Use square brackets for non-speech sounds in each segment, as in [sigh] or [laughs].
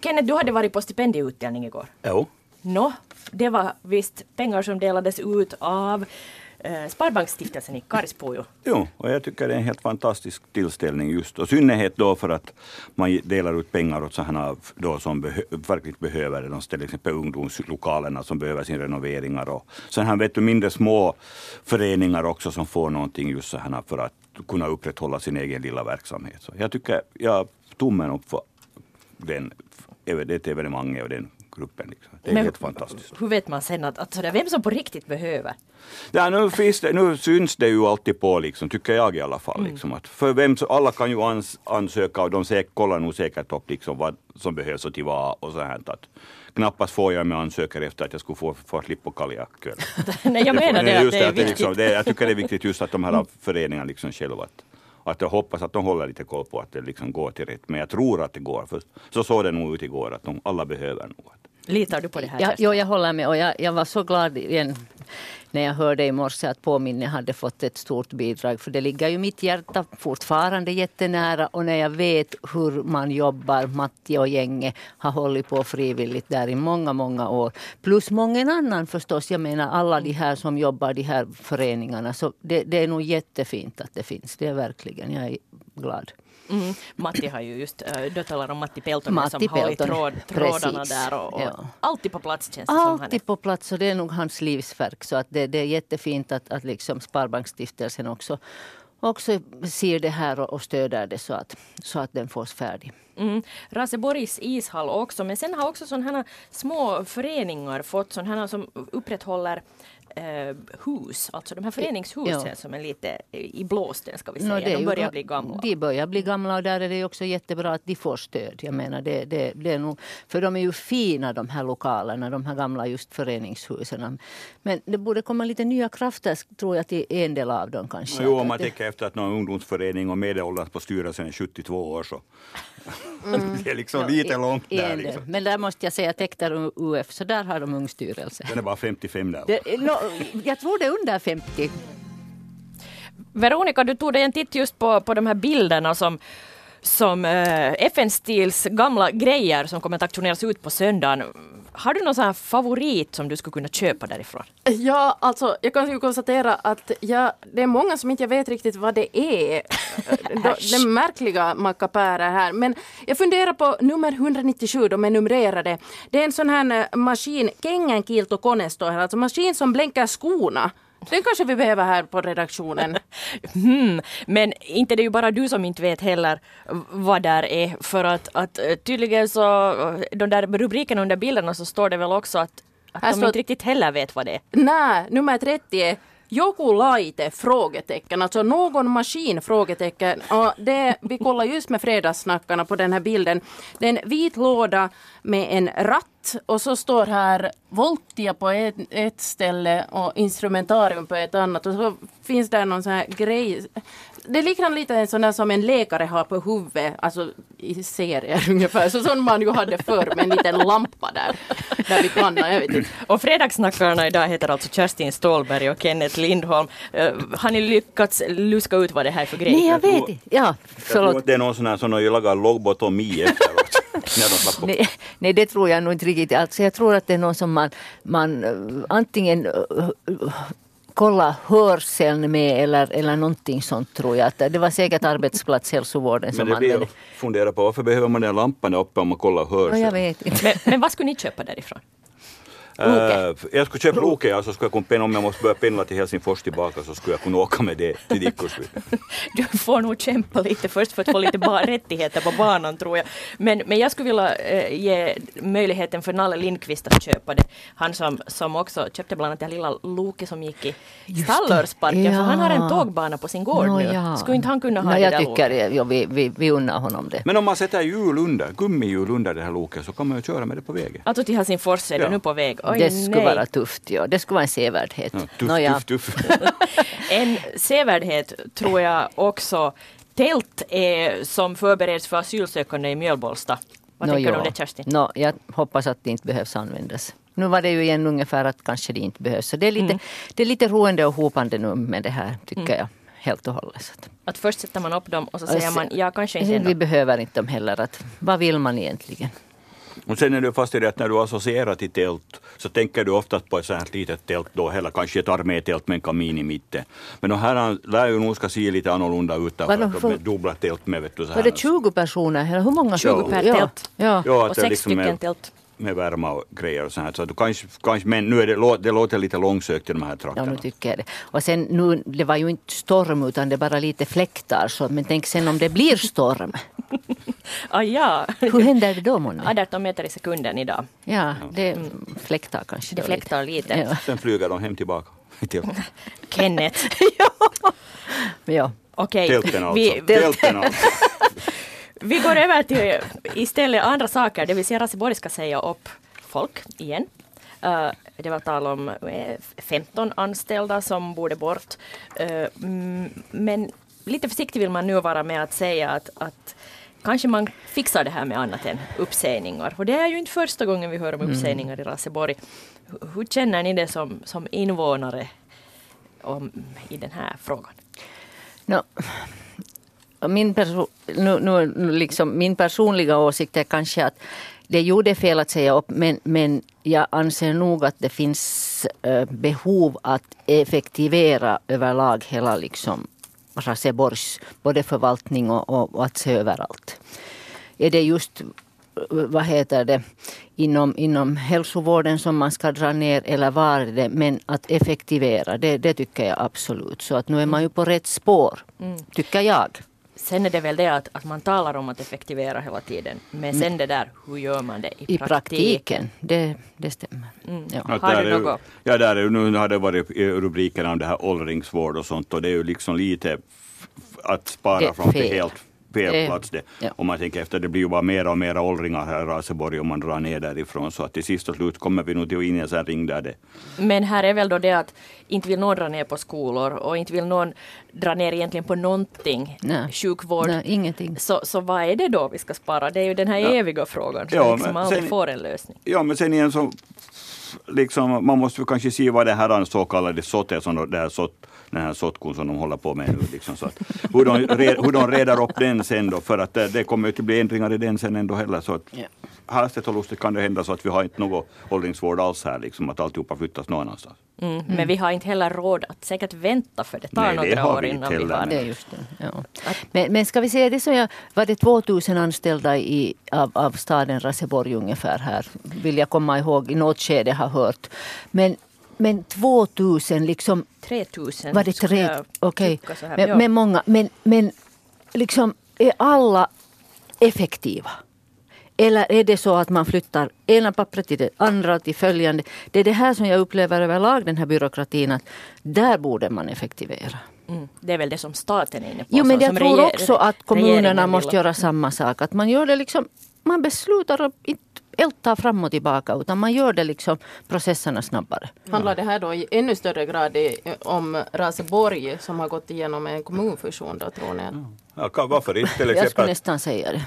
Kenneth, du hade varit på stipendieutdelning igår. Jo. Nå, det var visst pengar som delades ut av eh, Sparbanksstiftelsen i Karispujo. Jo, och jag tycker det är en helt fantastisk tillställning just. Och synnerhet då för att man delar ut pengar åt sådana då som behö verkligen behöver det. De till exempel ungdomslokalerna som behöver sin renoveringar. Och sen här vet du mindre små föreningar också som får någonting just så här för att kunna upprätthålla sin egen lilla verksamhet. Så jag tycker, jag tummen upp för den, det evenemanget och den gruppen. Liksom. Det är Men helt fantastiskt. Hur vet man sen att, att sådär, vem som på riktigt behöver? Ja, nu, finns det, nu syns det ju alltid på, liksom, tycker jag i alla fall. Liksom, att för vem, alla kan ju ans, ansöka och de säk, kollar nog säkert upp liksom, vad som behövs och till vad. Och så här, att knappast får jag med ansökare efter att jag skulle få, få slippa kaljakväll. [laughs] Nej, jag menar det, att det är viktigt. liksom, det, jag tycker det är viktigt just att de här [laughs] föreningarna liksom själva att, att jag hoppas att de håller lite koll på att det liksom går till rätt. Men jag tror att det går. För så såg det nog ut igår att de alla behöver något. Litar du på det här? Ja, jo, jag håller med och jag, jag var så glad igen när jag hörde i morse att Påminne hade fått ett stort bidrag. För det ligger ju mitt hjärta fortfarande jättenära och när jag vet hur man jobbar, Matti och gänget har hållit på frivilligt där i många, många år. Plus många annan förstås. Jag menar alla de här som jobbar, de här föreningarna. Så det, det är nog jättefint att det finns. Det är verkligen, jag är glad. Mm. Matti har ju just, äh, då talar om Matti Peltonen Matti som håller Peltonen, tråd, trådarna precis. där och, och Ja. alltid på plats känns det. Alltid på plats och det är nog hans livsverk. Så att det, det är jättefint att, att liksom Sparbanksstiftelsen också, också ser det här och, stöder det så att, så att den fås färdig. Mm. Raseborgs ishall också, men sen har också sådana små föreningar fått sådana som upprätthåller eh, hus, alltså de här föreningshusen Ja. som är lite i blåsten ska vi säga. det är de börjar bli gamla. De börjar bli gamla och där är det också jättebra att de får stöd. Jag menar det, det, det är nog, för de är ju fina de här lokalerna, de här gamla just föreningshusen. Men det borde komma lite nya krafter tror jag till en del av dem kanske. Jo, om man tänker efter att någon ungdomsförening och medelåldern på styrelsen är 72 år så [laughs] det är liksom lite i- långt i där. Liksom. Men där måste jag säga Tektar UF, så där har de ung styrelse. Den är bara 55 där. Det, no, jag tror det är under 50. Veronica, du tog dig en titt just på, på de här bilderna som som eh, FN-stils gamla grejer som kommer att auktioneras ut på söndagen. Har du någon sån här favorit som du skulle kunna köpa därifrån? Ja, alltså jag kan ju konstatera att jag, det är många som inte vet riktigt vad det är. [laughs] De, de märkliga mackapärer här. Men jag funderar på nummer 197, de är numrerade. Det är en sån här eh, maskin, Kengenkilto Kone står här, alltså maskin som blänker skorna. Den kanske vi behöver här på redaktionen. Hmm. Men inte det är ju bara du som inte vet heller vad där är. För att, att eh, tydligen så, eh, de där rubrikerna under bilderna så står det väl också att, att Här de står- inte riktigt heller vet vad det är. Nej, nummer 30 är Joku laite? Frågetecken. Alltså någon maskin? Frågetecken. Och det, vi kollar just med fredagssnackarna på den här bilden. Det är en vit låda med en ratt och så står här Voltia på ett, ett ställe och instrumentarium på ett annat. Och så finns där någon sån här grej. Det liknar lite en sån där som en läkare har på huvudet, alltså i serier [laughs] ungefär. Så sån man ju hade förr med en liten lampa där. Där vi pannan, jag vet inte. Och fredagssnackarna idag heter alltså Kerstin Ståhlberg och Kenneth Lindholm. Eh, har ni lyckats luska ut vad det här är för grej? Nej, jag vet inte. Ja, Jag tror förlåt. att det är någon sån här som de lagar lobotomi efteråt. När de slapp på. Nej, nej, det tror jag nog inte riktigt. Alltså, jag tror att det är någon som man, man eh, antingen uh, uh, kollar hörseln med eller, eller någonting sånt tror jag. Att det var säkert arbetsplatshälsovården Men som det blir använde. att fundera på varför behöver man den lampan uppe om man kollar Ja, jag hörseln? vet inte. Men, men vad skulle ni köpa därifrån? Uh, jag skulle köpa Loke, ja, så skulle jag kunna pendla, om jag måste börja pendla till Helsingfors tillbaka så skulle jag kunna åka med det till Dickorsby. [laughs] Du får nog kämpa lite först för att få lite rättigheter på banan tror jag. Men, men jag skulle vilja eh, ge möjligheten för Nalle Lindqvist att köpa det. Han som, som också köpte bland annat det här lilla Loke som gick i Stallörsparken. Ja. För han har en tågbana på sin gård Nå, nu. ja. Skulle inte han kunna ha Nå, det jag där tycker det, ja, vi, vi, vi unnar honom det. Men om man sätter hjul under, gummihjul under det här loket så kan man ju köra med det på vägen. Alltså till Helsingfors är Ja. nu på väg. Oj, det skulle nej. vara tufft. Ja. Det skulle vara en sevärdhet. Ja, tuff, ja. tuff, tuff. [laughs] En sevärdhet tror jag också tält är som förbereds för asylsökande i Mjölbolsta. Vad Nå, tänker du om det Kerstin? Nå, jag hoppas att det inte behövs användas. Nu var det ju igen ungefär att kanske det inte behövs. Så det är lite, Mm. det är lite roende och hopande nu med det här tycker jag. Helt och hållet. Att- först sätter man upp dem och så Och säger man ja kanske inte Vi ändå. behöver inte dem heller. Att, vad vill man egentligen? Och sen är det fast i det att när du associerar till tält så tänker du oftast på ett sånt här litet tält då, eller kanske ett armétält med en kamin i mitten. Men de här lär ju nog ska se lite annorlunda ut därför att de för- är dubbla tält med vet du så Var här. det 20 personer? Eller hur många? 20 per ja. tält. Ja. Ja, Och sex liksom stycken är tält. med värma och grejer och så här. Så att du kanske, kanske, men nu är det, det låter lite långsökt i de här Ja, trakterna. nu tycker jag det. Och sen nu, det var ju inte storm utan det är bara lite fläktar. Så, men tänk sen om det blir storm. Ah, ja. Hur händer det då månne? 18 meter i sekunden idag. Ja, det fläktar kanske. Det fläktar lite. Ja. Sen flyger de hem tillbaka. [laughs] Till Kenneth. [laughs] Ja. Okej, tälten alltså. vi, Tälten [laughs] alltså. vi går över till istället andra saker, det vill säga Raseborg ska säga upp folk igen. Eh, det var tal om eh, 15 anställda som borde bort. Eh, mm, men lite försiktig vill man nu vara med att säga att, att kanske man fixar det här med annat än uppsägningar. Och det är ju inte första gången vi hör om uppsägningar i Raseborg. Hur- känner ni det som, som invånare om, i den här frågan? No, min, perso- nu, nu, nu liksom, min personliga åsikt är kanske att det gjorde fel att säga upp men, men jag anser nog att det finns eh, behov att effektivera överlag hela liksom, Raseborgs både förvaltning och, och, och att se över allt. Är det just eh, vad heter det, inom, inom hälsovården som man ska dra ner eller var det? Men att effektivera, det, det tycker jag absolut. Så att nu är man ju på rätt spår, tycker jag. Sen är det väl det att, att man talar om att effektivera hela tiden. Men sen det där, hur gör man det i, I praktiken, det, det stämmer. Ja. Att Har där du är ju- något? Ja, där är, nu har det varit i rubrikerna om det här åldringsvård och sånt och det är ju liksom lite att Det spara är från fel. helt fel plats. Det. ja. Om man tänker efter, det blir ju bara mera och mera åldringar här i Raseborg om man drar ner därifrån. Så att till sist och slut kommer vi nog till in i en sån ring där det Men här är väl då det att inte vill någon dra ner på skolor och inte vill någon dra ner egentligen på någonting. Nej. Sjukvård. Nej, ingenting. Så, så vad är det då vi ska spara? Det är ju den här eviga frågan som Ja, liksom aldrig sen- får en lösning. Ja, men sen igen så liksom, man måste kanske se vad det här så kallade SOT är, som det här SOT, den här SOTKon som de håller på med nu. Liksom, så att, hur, de, hur de reder upp den sen då, för att det, kommer ju inte bli ändringar i den sen ändå heller. Så att, Ja. hastigt och lustigt kan det hända så att vi har inte någon åldringsvård alls här, liksom, att alltihopa flyttas någon annanstans. Mm. Men vi har inte heller råd att säkert vänta för det tar Nej, det några har år vi inte innan vi har Det det. just det. Ja. Men, men ska vi säga det så jag, var det 2000 anställda i, av, av staden Raseborg ungefär här. Vill jag komma ihåg i något skede har hört. Men, men 2000 liksom 3000 var det skulle tre? jag Okej. tycka så här. Men, Ja. men många. Men, men liksom är alla effektiva? Eller är det så att man flyttar ena pappret till det andra till följande? Det är det här som jag upplever överlag den här byråkratin att där borde man effektivera. Mm. Det är väl det som staten är inne på. Jo men så jag som tror också att kommunerna måste göra samma sak. Att man gör det liksom, man beslutar och inte ältar fram och tillbaka utan man gör det liksom processerna snabbare. Handlar det här då i ännu större grad om Raseborg som har gått igenom en kommunfusion då tror ni? Ja, varför inte till Jag skulle exempel? nästan säga det.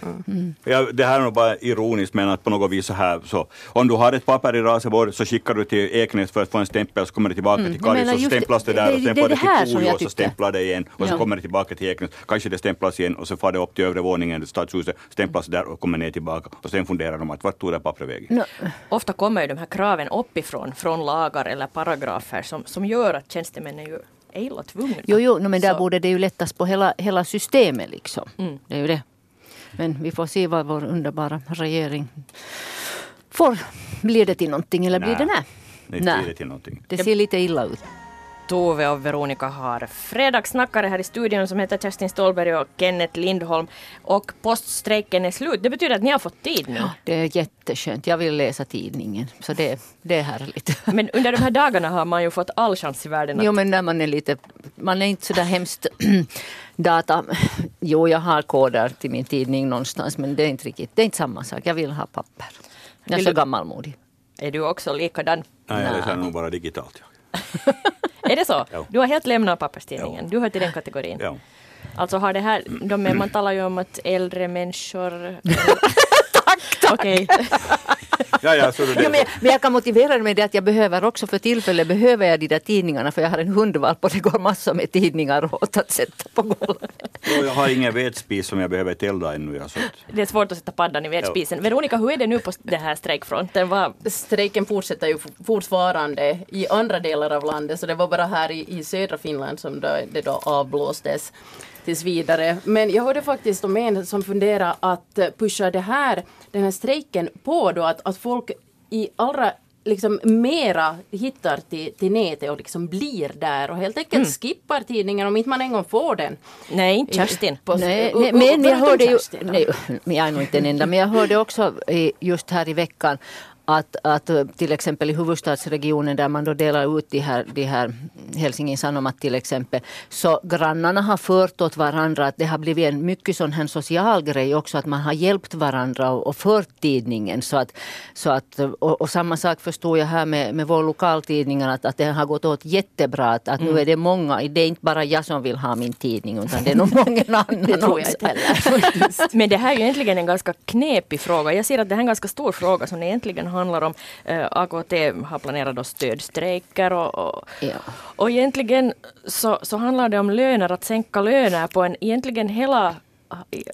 Ja, det här är nog bara ironiskt men att på något vis så här så om du har ett papper i Raseborg så skickar du till Eknäs för att få en stämpel så kommer det tillbaka till jag Karis så stämplas det det- där och sen det får det det till Pujo och så stämplar det igen och så Ja. kommer det tillbaka till Eknäs. Kanske det stämplas igen och så far det upp till övre våningen, stadshuset, stämplas där och kommer ner tillbaka och sen funderar de att vart tog det pappret vägen? Nå, Ofta kommer ju de här kraven uppifrån, från lagar eller paragrafer som, som gör att tjänstemännen ju är illa tvungna. Jo, jo no, men där Så- borde det ju lättas på hela, hela systemet liksom. Det är ju det. Men vi får se vad vår underbara regering får. Blir det till någonting eller blir det nej? Det blir det till någonting. Det ser lite illa ut. Tove och Veronica har fredagssnackare här i studion som heter Kerstin Ståhlberg och Kenneth Lindholm. Och poststrejken är slut. Det betyder att ni har fått tid nu. Det är jätteskönt. Jag vill läsa tidningen. Så det, det är härligt. [laughs] Men under de här dagarna har man ju fått all chans i världen att Jo men när man är lite, man är inte så där hemskt [clears throat] data. Jo jag har koder till min tidning någonstans men det är inte riktigt, det är inte samma sak. Jag vill ha papper. Jag är så gammalmodig. Är du också likadan? Nej, jag läser nog bara digitalt. [laughs] Är det så? [laughs] Ja. Du har helt lämnat papperstidningen. Ja. Du hör till den kategorin. Ja. Alltså har det här, de, man talar ju om att äldre människor... [clears throat] tack, tack! Okej. [laughs] Ja, ja, så det Ja, men, men jag kan motivera det med det att jag behöver också för tillfället behöver jag de där tidningarna för jag har en hundvalp och det går massor med tidningar åt att sätta på golvet. Jag har ingen vedspis som jag behöver elda ännu. Ja, så att, Det är svårt att sätta paddan i vedspisen. Veronica, hur är det nu på den här strejkfronten? Vad, Strejken fortsätter ju fortfarande i andra delar av landet så det var bara här i, i södra Finland som det, det då avblåstes tills vidare. Men jag hörde faktiskt om en som funderar att eh, pusha det här, den här strejken på då att, att folk i allra liksom mera hittar till, till nätet och liksom blir där och helt enkelt skippar tidningen om inte man en gång får den. nej, inte Kerstin. På- Nej, nej, men jag hörde ju, nej, jag är nog inte den enda, men jag hörde också just här i veckan att, att till exempel i huvudstadsregionen där man då delar ut de här, de här Helsingin Sanomat till exempel, så grannarna har fört åt varandra att det har blivit en mycket sån här social grej också att man har hjälpt varandra och, och fört tidningen. Så att, så att, och, och samma sak förstår jag här med, med vår lokaltidning att, att det har gått åt jättebra. Att, att nu är det många, det är inte bara jag som vill ha min tidning utan det är [laughs] nog många andra Det tror jag inte heller. [laughs] [laughs] Men det här är ju egentligen en ganska knepig fråga. Jag ser att det här är en ganska stor fråga som egentligen handlar om eh, AKT har planerat då stödstrejker och, och, Ja. och egentligen så, så handlar det om löner, att sänka löner på en egentligen hela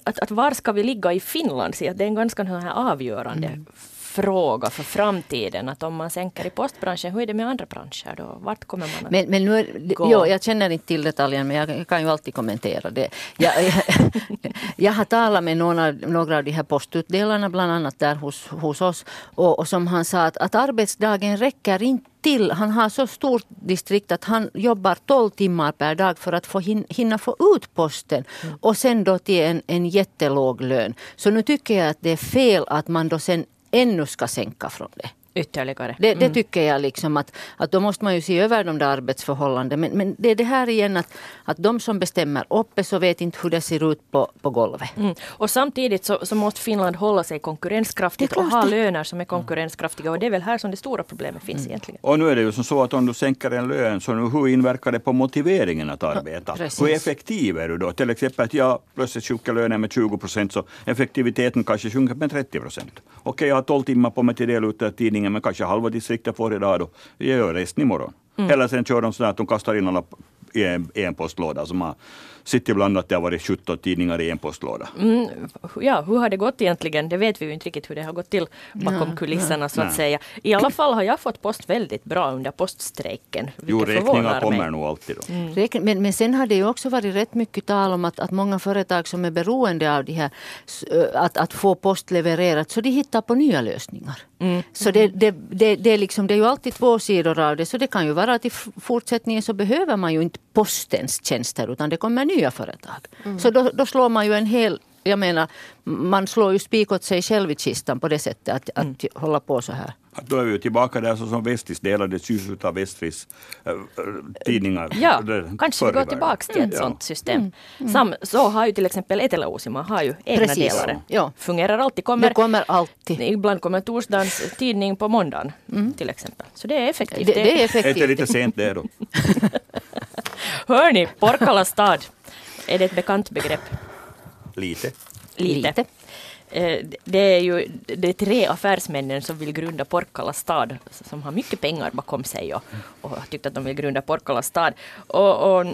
att, att var ska vi ligga i Finland? Så det är en ganska här avgörande fråga för framtiden. Att om man sänker i postbranschen, hur är det med andra branscher då? Vart kommer man att... Men, men nu är, Gå. jo, jag känner inte till detaljen men jag, kan ju alltid kommentera det. Jag, jag, [laughs] jag har talat med några, några av de här postutdelarna bland annat där hos, hos oss och, och som han sa att, att arbetsdagen räcker inte till. Han har så stort distrikt att han jobbar 12 timmar per dag för att få hin, hinna få ut posten och sen då till en, en jättelåg lön. Så nu tycker jag att det är fel att man då sen ännu ska sänka från det. Ytterligare. Det, det tycker jag liksom att, att då måste man ju se över de där arbetsförhållandena. Men, men det är det här igen att, att de som bestämmer uppe så vet inte hur det ser ut på, på golvet. Mm. Och samtidigt så, så måste Finland hålla sig konkurrenskraftigt Det och ha det. löner som är konkurrenskraftiga. Och det är väl här som det stora problemet finns egentligen. och nu är det ju som så att om du sänker en lön, så nu, hur inverkar det på motiveringen att arbeta? precis. hur effektiv är du då? Till exempel att jag plötsligt sjunker lönen med 20 procent, så effektiviteten kanske sjunker med 30 procent. Okej, jag har 12 timmar på mig till del ut av tidningen, men kanske halva distriktet får idag då. Jag gör resten imorgon. Eller sen kör de så att de kastar in alla i en, i en postlåda. Som har sett ibland att det har varit 17 tidningar i en postlåda. Mm, ja, hur har det gått egentligen? Det vet vi ju inte riktigt hur det har gått till bakom kulisserna så att Nej. säga. I alla fall har jag fått post väldigt bra under poststrejken. Jo, räkningar kommer mig. nog alltid då. Räkn- Men, men sen har det ju också varit rätt mycket tal om att, att många företag som är beroende av de här, att, att få post levererat, så de hittar på nya lösningar. Så det, det, det, det, är liksom, det är ju alltid två sidor av det. Så det kan ju vara att i fortsättningen så behöver man ju inte postens tjänster utan det kommer nya företag. Så då, då slår man ju en hel jag menar, man slår ju spik åt sig själv i kistan på det sättet att, att hålla på så här. Att Då är vi tillbaka där så som Vestis delades ut av Vestris äh, tidningar. Ja, där kanske vi går tillbaka till ett Ja. sånt system. Sam, så har ju till exempel Etelä-Uusimaa har ju egna Precis. delare. Ja. Fungerar alltid. Kommer, Det kommer alltid. Ibland kommer torsdagens tidning på måndagen till exempel. Så det är effektivt. Det, det är Det är effektivt. lite sent det då. [laughs] Hörni, Porkala stad. Är det ett bekant begrepp? Lite. Lite. Lite. Eh, det är ju det är tre affärsmännen som vill grunda Porkkala stad som har mycket pengar bakom sig och, och har tyckt att de vill grunda Porkkala stad. Och, och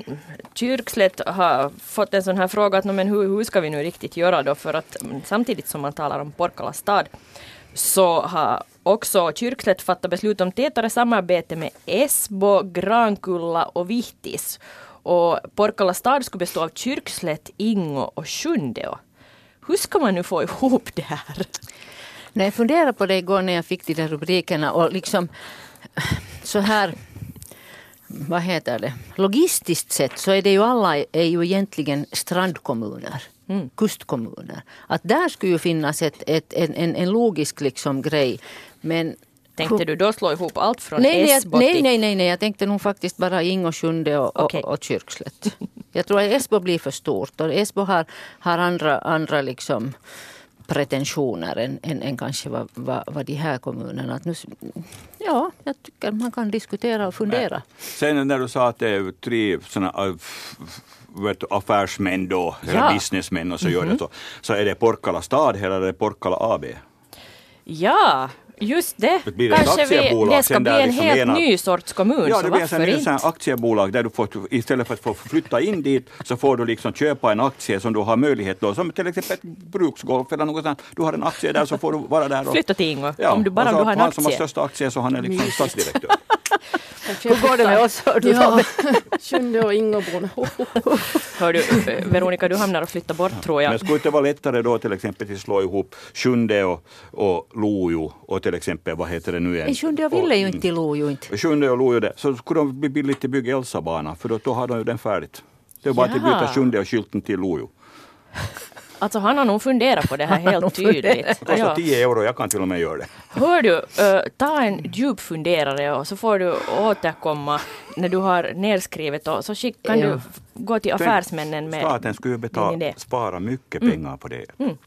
Kyrkslätt har fått en sån här fråga att men hur, hur ska vi nu riktigt göra då för att mm, samtidigt som man talar om Porkkala stad så har också Kyrkslätt fattat beslut om tätare samarbete med Esbo, Grankulla och Vihtis. Och Porkkala stad skulle bestå av Kyrkslätt, Ingo och Sjundeå. Hur ska man nu få ihop det här? När jag funderade på det igår när jag fick de där rubrikerna och liksom så här vad heter det, logistiskt sett så är det ju alla är ju egentligen strandkommuner. Kustkommuner. Att där skulle ju finnas ett, ett, en, en, en logisk liksom grej. Men Tänkte du då slå ihop allt från nej, nej, Esbo jag, nej, till... nej, nej, nej, jag tänkte nog faktiskt bara Ingo Sjunde och, Okej. och, och Kyrkslätt. Jag tror att Esbo blir för stort och Esbo har, har andra, andra liksom pretensioner än, än, än kanske vad, vad, vad de här kommunerna. Att nu, ja, jag tycker man kan diskutera och fundera. Sen när du sa att det är tre såna, äh, vet du, affärsmän då, Ja. eller businessmän och så gör det så. Så är det Porkkala stad eller är det Porkkala AB? Ja, Just det. Det blir ett Kanske vi, aktiebolag det ska bli en liksom helt ena- ny sorts kommun, Ja, det blir en sån inte? aktiebolag där du får, istället för att få flytta in dit så får du liksom köpa en aktie som du har möjlighet då, som till exempel ett bruksgolf eller något sånt. Du har en aktie där så får du vara där och Flytta till Ingo, Ja, om du bara om du har en han som har aktie. största aktie så han är liksom stadsdirektör. [laughs] Hur går det med oss? Hör du, Ja? [laughs] Sjunde och Ingobon. [laughs] Hör du, Veronica, du hamnar och flyttar bort tror Men jag. skulle det inte vara lättare då till exempel att slå ihop Sjunde och, och Lojo och till exempel, vad heter det nu igen? Sjunde och ville ju inte till Lojo inte. Sjunde och Lojo, så skulle de bli billigt att bygga Elsa-banan för då, då har de ju den färdigt. Det är bara att Jaha. byta Sjunde och skylten till Lojo. Alltså han har nog funderat på det här helt tydligt. Det kostar Ja. 10 euro, jag kan till och med göra det. Hör du, eh, ta en djup funderare och så får du återkomma när du har nedskrivet och så skick, kan Ja. du gå till affärsmännen med Staten skulle ju betala, spara mycket pengar på det.